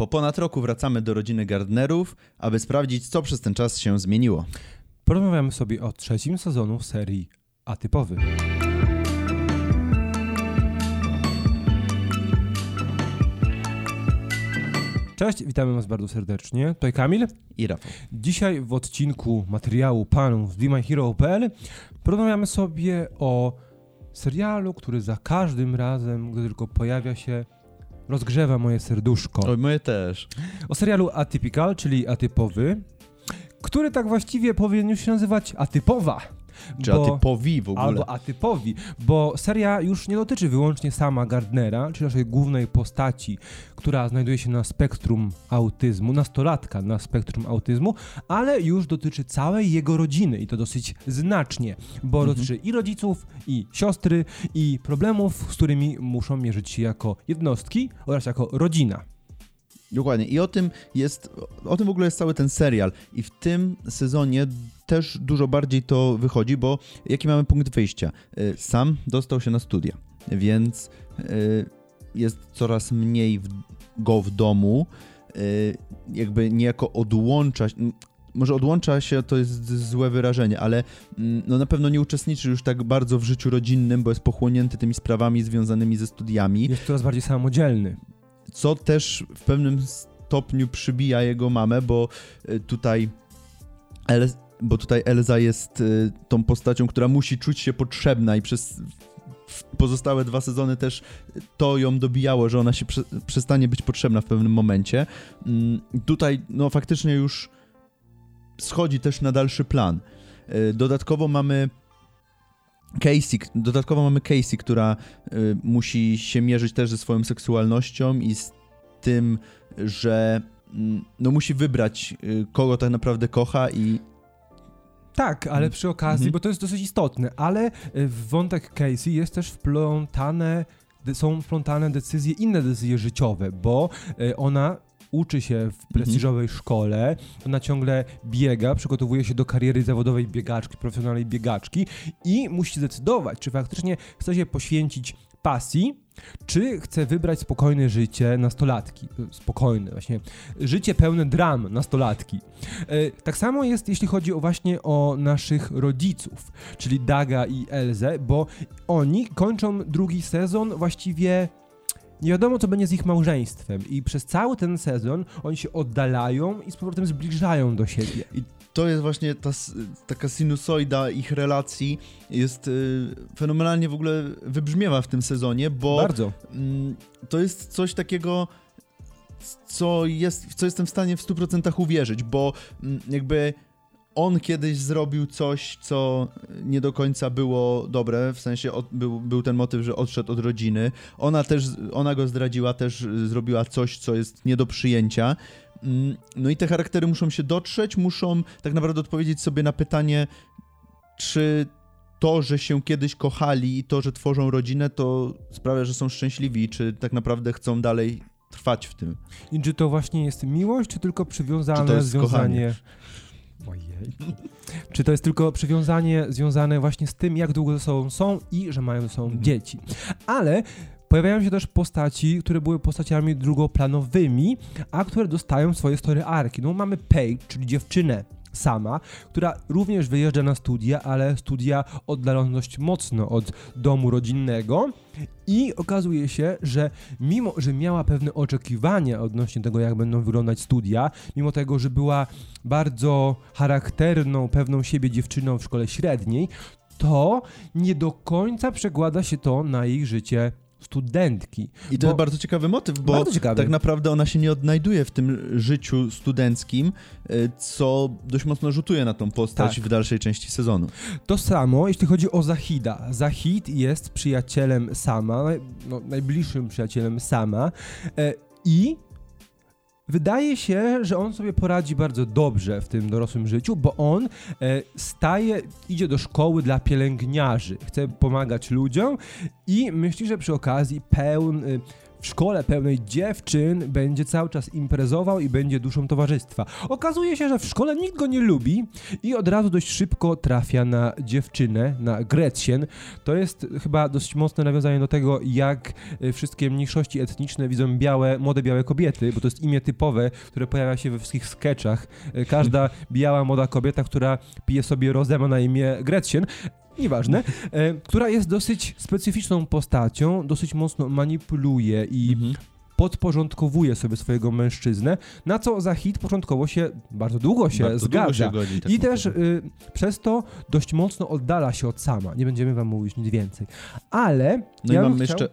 Po ponad roku wracamy do rodziny Gardnerów, aby sprawdzić, co przez ten czas się zmieniło. Porozmawiamy sobie o trzecim sezonu serii Atypowy. Cześć, witamy Was bardzo serdecznie. Tutaj Kamil. I Rafał. Dzisiaj w odcinku materiału panów z BeMyHero.pl porozmawiamy sobie o serialu, który za każdym razem, gdy tylko pojawia się, rozgrzewa moje serduszko. Oj, moje też. O serialu Atypical, czyli atypowy, który tak właściwie powinien już się nazywać Atypowa. Czy bo- atypowi w ogóle. Albo atypowi, bo seria już nie dotyczy wyłącznie sama Gardnera, czyli naszej głównej postaci, która znajduje się na spektrum autyzmu, nastolatka na spektrum autyzmu, ale już dotyczy całej jego rodziny i to dosyć znacznie, bo Mhm. dotyczy i rodziców, i siostry, i problemów, z którymi muszą mierzyć się jako jednostki oraz jako rodzina. Dokładnie. I o tym jest, o tym w ogóle jest cały ten serial. I w tym sezonie też dużo bardziej to wychodzi, bo jaki mamy punkt wyjścia? Y, Sam dostał się na studia, więc y, jest coraz mniej go w domu, y, jakby niejako odłącza może odłącza się, to jest złe wyrażenie, ale mm, no na pewno nie uczestniczy już tak bardzo w życiu rodzinnym, bo jest pochłonięty tymi sprawami związanymi ze studiami Jest coraz bardziej samodzielny. Co też w pewnym stopniu przybija jego mamę, bo y, tutaj El, bo tutaj Elza jest y, tą postacią, która musi czuć się potrzebna i przez pozostałe dwa sezony też to ją dobijało, że ona się prze, przestanie być potrzebna w pewnym momencie. Mm, Tutaj no faktycznie już schodzi też na dalszy plan. Y, Dodatkowo mamy Casey, dodatkowo mamy Casey, która y, musi się mierzyć też ze swoją seksualnością i z tym, że mm, no musi wybrać, y, kogo tak naprawdę kocha i Tak, ale przy okazji, Mhm. bo to jest dosyć istotne, ale y, w wątek Casey jest też wplątane, są wplątane decyzje, inne decyzje życiowe, bo y, ona uczy się w prestiżowej szkole, ona ciągle biega, przygotowuje się do kariery zawodowej biegaczki, profesjonalnej biegaczki i musi zdecydować, czy faktycznie chce się poświęcić pasji, czy chce wybrać spokojne życie nastolatki. Y, Spokojne, właśnie. Życie pełne dram nastolatki. E, Tak samo jest, jeśli chodzi o właśnie o naszych rodziców, czyli Daga i Elzę, bo oni kończą drugi sezon właściwie nie wiadomo, co będzie z ich małżeństwem i przez cały ten sezon oni się oddalają i z powrotem zbliżają do siebie. to jest właśnie ta taka sinusoida ich relacji jest y, fenomenalnie w ogóle wybrzmiewa w tym sezonie, bo Bardzo. mm, to jest coś takiego, co, jest, w co jestem w stanie w 100% uwierzyć, bo mm, jakby on kiedyś zrobił coś, co nie do końca było dobre, w sensie od, był, był ten motyw, że odszedł od rodziny. Ona też, ona go zdradziła, też zrobiła coś, co jest nie do przyjęcia. Mm, No i te charaktery muszą się dotrzeć, muszą tak naprawdę odpowiedzieć sobie na pytanie, czy to, że się kiedyś kochali i to, że tworzą rodzinę, to sprawia, że są szczęśliwi, czy tak naprawdę chcą dalej trwać w tym. I czy to właśnie jest miłość, czy tylko przywiązane Czy to jest związanie... Ojej. Czy to jest tylko przywiązanie związane właśnie z tym, jak długo ze sobą są i że mają ze sobą Mhm. dzieci. Ale pojawiają się też postaci, które były postaciami drugoplanowymi, a które dostają swoje story arki. No mamy Paige, czyli dziewczynę sama, która również wyjeżdża na studia, ale studia oddalone dość mocno od domu rodzinnego. I okazuje się, że mimo, że miała pewne oczekiwania odnośnie tego, jak będą wyglądać studia, mimo tego, że była bardzo charakterną, pewną siebie dziewczyną w szkole średniej, to nie do końca przekłada się to na jej życie studentki. I to Bo- jest bardzo ciekawy motyw, bo Bardzo ciekawy. tak naprawdę ona się nie odnajduje w tym życiu studenckim, y, co dość mocno rzutuje na tą postać Tak. w dalszej części sezonu. To samo, jeśli chodzi o Zahida. Zahid jest przyjacielem Sama, no, najbliższym przyjacielem Sama e, i wydaje się, że on sobie poradzi bardzo dobrze w tym dorosłym życiu, bo on e, staje, idzie do szkoły dla pielęgniarzy, chce pomagać ludziom i myśli, że przy okazji pełn, w szkole pełnej dziewczyn będzie cały czas imprezował i będzie duszą towarzystwa. Okazuje się, że w szkole nikt go nie lubi i od razu dość szybko trafia na dziewczynę, na Gretchen. To jest chyba dość mocne nawiązanie do tego, jak y, wszystkie mniejszości etniczne widzą białe, młode białe kobiety, bo to jest imię typowe, które pojawia się we wszystkich sketchach. Y, Każda biała młoda kobieta, która pije sobie rozema na imię Gretchen, nieważne, e, która jest dosyć specyficzną postacią, dosyć mocno manipuluje i Mhm. podporządkowuje sobie swojego mężczyznę, na co za hit początkowo się bardzo długo się Bardzo zgadza. długo się godzi, tak I też y, przez to dość mocno oddala się od sama. Nie będziemy wam mówić nic więcej. Ale No ja i mamy chciał... jeszcze.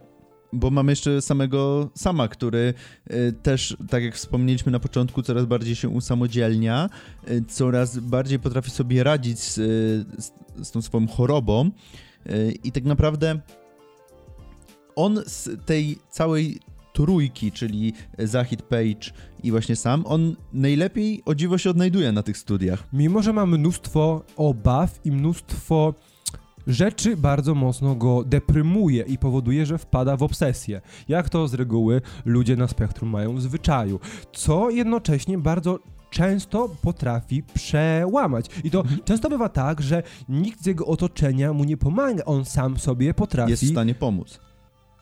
Bo mamy jeszcze samego sama, który y, też, tak jak wspomnieliśmy na początku, coraz bardziej się usamodzielnia, y, coraz bardziej potrafi sobie radzić z, y, z, tą swoją chorobą. I tak naprawdę on z tej całej trójki, czyli Zahid Page i właśnie sam, on najlepiej o dziwo się odnajduje na tych studiach. Mimo, że ma mnóstwo obaw i mnóstwo rzeczy bardzo mocno go deprymuje i powoduje, że wpada w obsesję. Jak to z reguły ludzie na spektrum mają w zwyczaju. Co jednocześnie bardzo często potrafi przełamać. I to Mhm. często bywa tak, że nikt z jego otoczenia mu nie pomaga. On sam sobie potrafi Jest w stanie pomóc.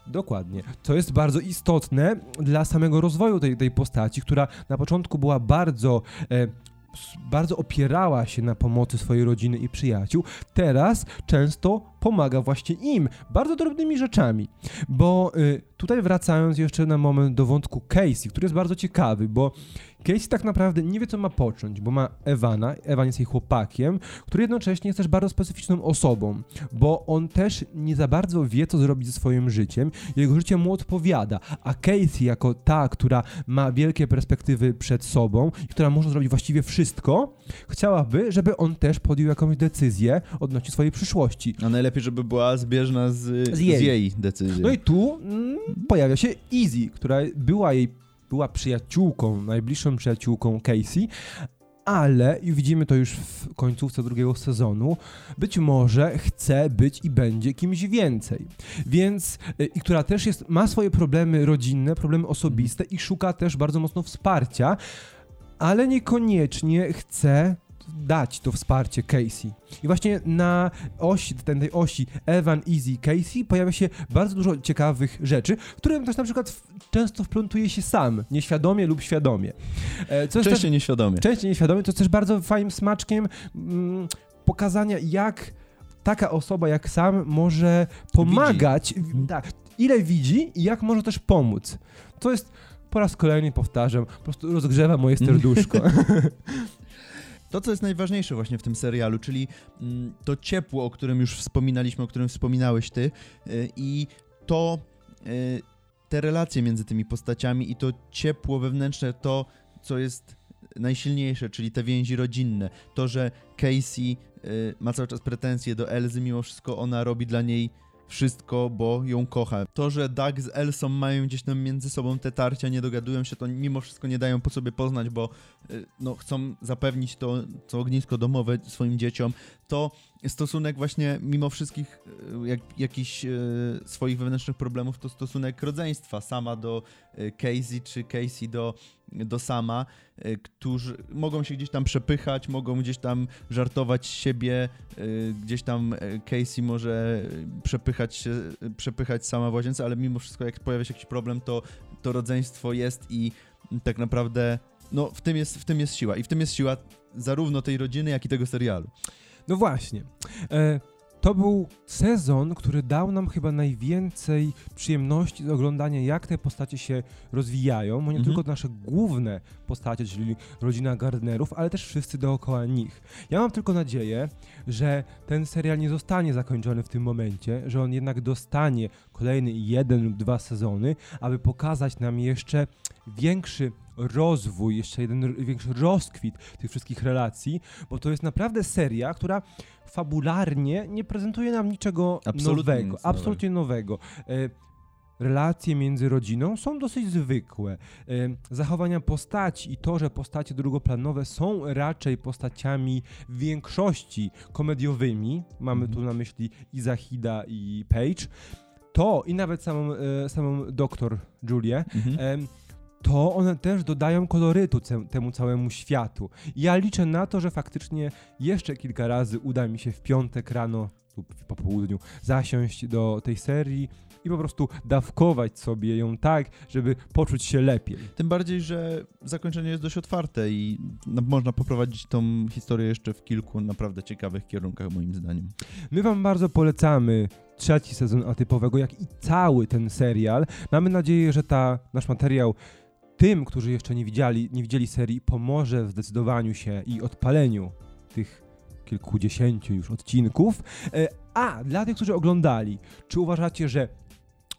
Dokładnie. To jest bardzo istotne dla samego rozwoju tej, tej postaci, która na początku była bardzo. E, bardzo opierała się na pomocy swojej rodziny i przyjaciół, teraz często pomaga właśnie im bardzo drobnymi rzeczami. Bo y, tutaj wracając jeszcze na moment do wątku Casey, który jest bardzo ciekawy, bo Casey tak naprawdę nie wie, co ma począć, bo ma Ewana, Ewan jest jej chłopakiem, który jednocześnie jest też bardzo specyficzną osobą, bo on też nie za bardzo wie, co zrobić ze swoim życiem, jego życie mu odpowiada, a Casey jako ta, która ma wielkie perspektywy przed sobą i która może zrobić właściwie wszystko, chciałaby, żeby on też podjął jakąś decyzję odnośnie swojej przyszłości. A najlepiej, żeby była zbieżna z, Z z, jej. jej. decyzją. No i tu mm, pojawia się Easy, która była jej była przyjaciółką, najbliższą przyjaciółką Casey, ale i widzimy to już w końcówce drugiego sezonu, być może chce być i będzie kimś więcej. Więc y, i która też jest ma swoje problemy rodzinne, problemy osobiste i szuka też bardzo mocno wsparcia, ale niekoniecznie chce dać to wsparcie Casey. I właśnie na osi, ten, tej osi Evan, Easy, Casey pojawia się bardzo dużo ciekawych rzeczy, w które też na przykład w, często wplątuje się sam, nieświadomie lub świadomie. E, Częściej nieświadomie. też, częściej nieświadomie, to jest też bardzo fajnym smaczkiem mm, pokazania, jak taka osoba jak sam może pomagać, w- tak, ile widzi i jak może też pomóc. To jest po raz kolejny powtarzam, po prostu rozgrzewa moje serduszko. To, co jest najważniejsze właśnie w tym serialu, czyli mm, to ciepło, o którym już wspominaliśmy, o którym wspominałeś ty y, i to, y, te relacje między tymi postaciami i to ciepło wewnętrzne, to, co jest najsilniejsze, czyli te więzi rodzinne. To, że Casey y, ma cały czas pretensje do Elzy, mimo wszystko ona robi dla niej wszystko, bo ją kocha. To, że Doug z Elsą mają gdzieś tam między sobą te tarcia, nie dogadują się, to mimo wszystko nie dają po sobie poznać, bo y, no, chcą zapewnić to, to ognisko domowe swoim dzieciom, to stosunek właśnie mimo wszystkich y, jak, jakichś y, swoich wewnętrznych problemów, to stosunek rodzeństwa sama do y, Casey, czy Casey do, do sama, y, którzy mogą się gdzieś tam przepychać, mogą gdzieś tam żartować siebie, y, gdzieś tam y, Casey może przepychać się, przepychać sama w łazience, ale mimo wszystko jak pojawia się jakiś problem, to to rodzeństwo jest i tak naprawdę no w tym jest, w tym jest siła i w tym jest siła zarówno tej rodziny, jak i tego serialu. No właśnie. E, to był sezon, który dał nam chyba najwięcej przyjemności z oglądania, jak te postacie się rozwijają, bo nie Mhm. tylko nasze główne postacie, czyli rodzina Gardnerów, ale też wszyscy dookoła nich. Ja mam tylko nadzieję, że ten serial nie zostanie zakończony w tym momencie, że on jednak dostanie kolejny jeden lub dwa sezony, aby pokazać nam jeszcze większy rozwój, jeszcze jeden większy rozkwit tych wszystkich relacji, bo to jest naprawdę seria, która fabularnie nie prezentuje nam niczego Absolutnie nowego, absolutnie nowego. E, Relacje między rodziną są dosyć zwykłe. E, Zachowania postaci i to, że postacie drugoplanowe są raczej postaciami w większości komediowymi, mamy tu na myśli i Zahida i Page, to i nawet samą, e, samą doktor Julię, Mhm. To one też dodają kolorytu temu całemu światu. Ja liczę na to, że faktycznie jeszcze kilka razy uda mi się w piątek rano lub po południu zasiąść do tej serii i po prostu dawkować sobie ją tak, żeby poczuć się lepiej. Tym bardziej, że zakończenie jest dość otwarte i no, można poprowadzić tą historię jeszcze w kilku naprawdę ciekawych kierunkach, moim zdaniem. My wam bardzo polecamy trzeci sezon Atypowego, jak i cały ten serial. Mamy nadzieję, że ta nasz materiał tym, którzy jeszcze nie widzieli, nie widzieli serii, pomoże w zdecydowaniu się i odpaleniu tych kilkudziesięciu już odcinków. E, A dla tych, którzy oglądali, czy uważacie, że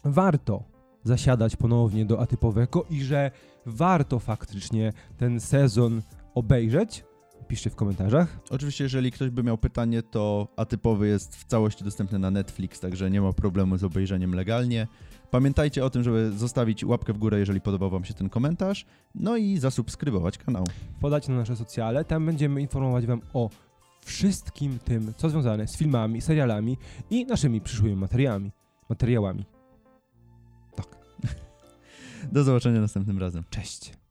warto zasiadać ponownie do Atypowego i że warto faktycznie ten sezon obejrzeć? Piszcie w komentarzach. Oczywiście, jeżeli ktoś by miał pytanie, to atypowy jest w całości dostępny na Netflix, także nie ma problemu z obejrzeniem legalnie. Pamiętajcie o tym, żeby zostawić łapkę w górę, jeżeli podobał Wam się ten komentarz, no i zasubskrybować kanał. podać na nasze socjale. Tam będziemy informować Wam o wszystkim tym, co związane z filmami, serialami i naszymi przyszłymi materiałami. materiałami. Do zobaczenia następnym razem. Cześć!